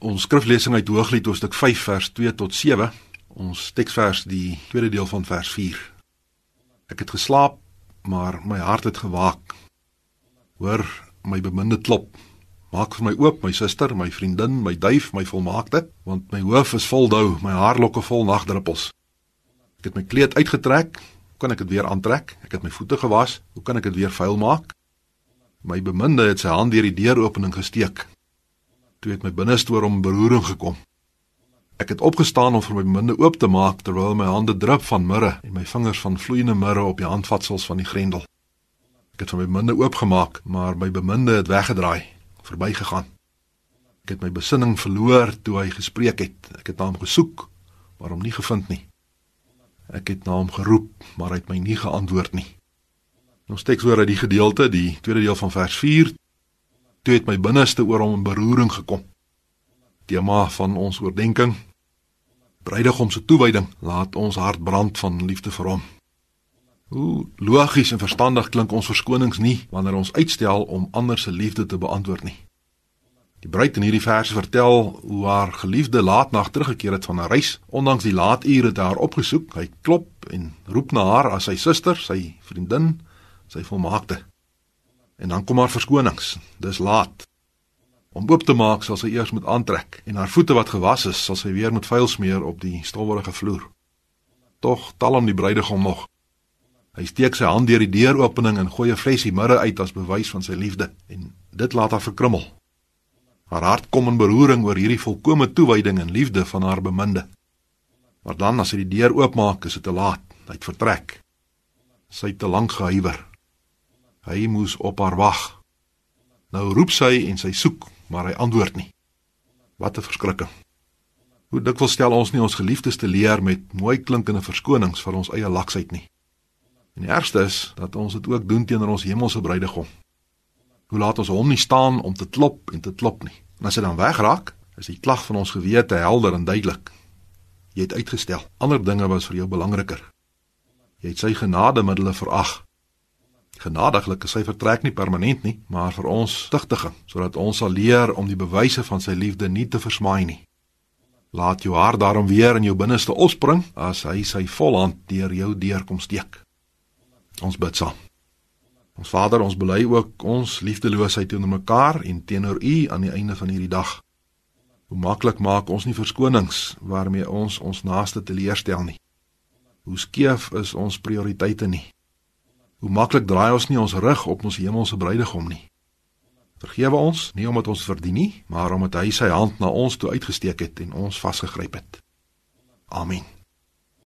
Ons skriflesing uit Hooglied hoofstuk 5 vers 2 tot 7. Ons teksvers die tweede deel van vers 4. Ek het geslaap, maar my hart het gewaak. Hoor my beminde klop. Maak vir my oop, my suster, my vriendin, my duif, my volmaakte, want my hoof is vol dou, my haarlokke vol nagdruppels. Ek het my kleed uitgetrek, hoe kan ek dit weer aantrek? Ek het my voete gewas, hoe kan ek dit weer vuil maak? My beminde het sy hand deur die deuropening gesteek toe het my binneste oor hom beroering gekom. Ek het opgestaan om vir my beminde oop te maak terwyl my hande drup van mirre en my vingers van vloeiende mirre op die handvatsels van die grendel. Ek het vir my beminde oopgemaak, maar my beminde het weggedraai, verbygegaan. Ek het my besinning verloor toe hy gespreek het. Ek het na hom gesoek, maar hom nie gevind nie. Ek het na hom geroep, maar hy het my nie geantwoord nie. Ons teks oor uit die gedeelte, die tweede deel van vers toe het my binneste oor hom in beroering gekom. Tema van ons oordeenking. Bruidegom se toewyding laat ons hart brand van liefde vir hom. Hoe logies en verstandig klink ons verskonings nie wanneer ons uitstel om ander se liefde te beantwoord nie. Die bruid in hierdie verse vertel hoe haar geliefde laatnag teruggekeer het van 'n reis. Ondanks die laat ure het haar opgesoek. Hy klop en roep na haar as sy suster, sy vriendin, sy volmaakte. En dan kom haar verskonings. Dis laat. Om oop te maak sal sy eers moet aantrek en haar voete wat gewas is, sal sy weer met vuil smeer op die stowwerige vloer. Tog tal hom die bruidegom nog. Hy steek sy hand deur die deuropening en gooi 'n flesie mirre uit as bewys van sy liefde en dit laat haar verkrummel. Haar hart kom in beroering oor hierdie volkomme toewyding en liefde van haar beminde. Maar dan as sy die deur oopmaak, is dit te laat. Hy het vertrek. Sy het te lank gehuiwer. Hy moes op haar wag. Nou roep sy en sy soek, maar hy antwoord nie. Wat 'n verskrikking. Hoe dikwels stel ons nie ons geliefdes te leer met mooi klinkende verskonings vir ons eie laksheid nie. En die ergste is dat ons dit ook doen teenoor ons hemelse bruidegom. Hoe laat ons hom nie staan om te klop en te klop nie. En as hy dan wegraak, is die klag van ons gewete helder en duidelik. Jy het uitgestel. Ander dinge was vir jou belangriker. Jy het sy genade middele verag genadiglik is sy vertrek nie permanent nie, maar vir ons stigtiging, sodat ons sal leer om die bewyse van sy liefde nie te versmaai nie. Laat jou hart daarom weer in jou binneste opspring as hy sy volhand deur jou deurkom steek. Ons bid saam. Ons Vader, ons bely ook ons liefdeloosheid teenoor mekaar en teenoor U aan die einde van hierdie dag. Hoe maklik maak ons nie verskonings waarmee ons ons naaste teleurstel nie. Hoe skeef is ons prioriteite nie. Hoe maklik draai ons nie ons rug op ons hemelse bruidegom nie. Vergewe ons, nie omdat ons verdien nie, maar omdat hy sy hand na ons toe uitgesteek het en ons vasgegryp het. Amen.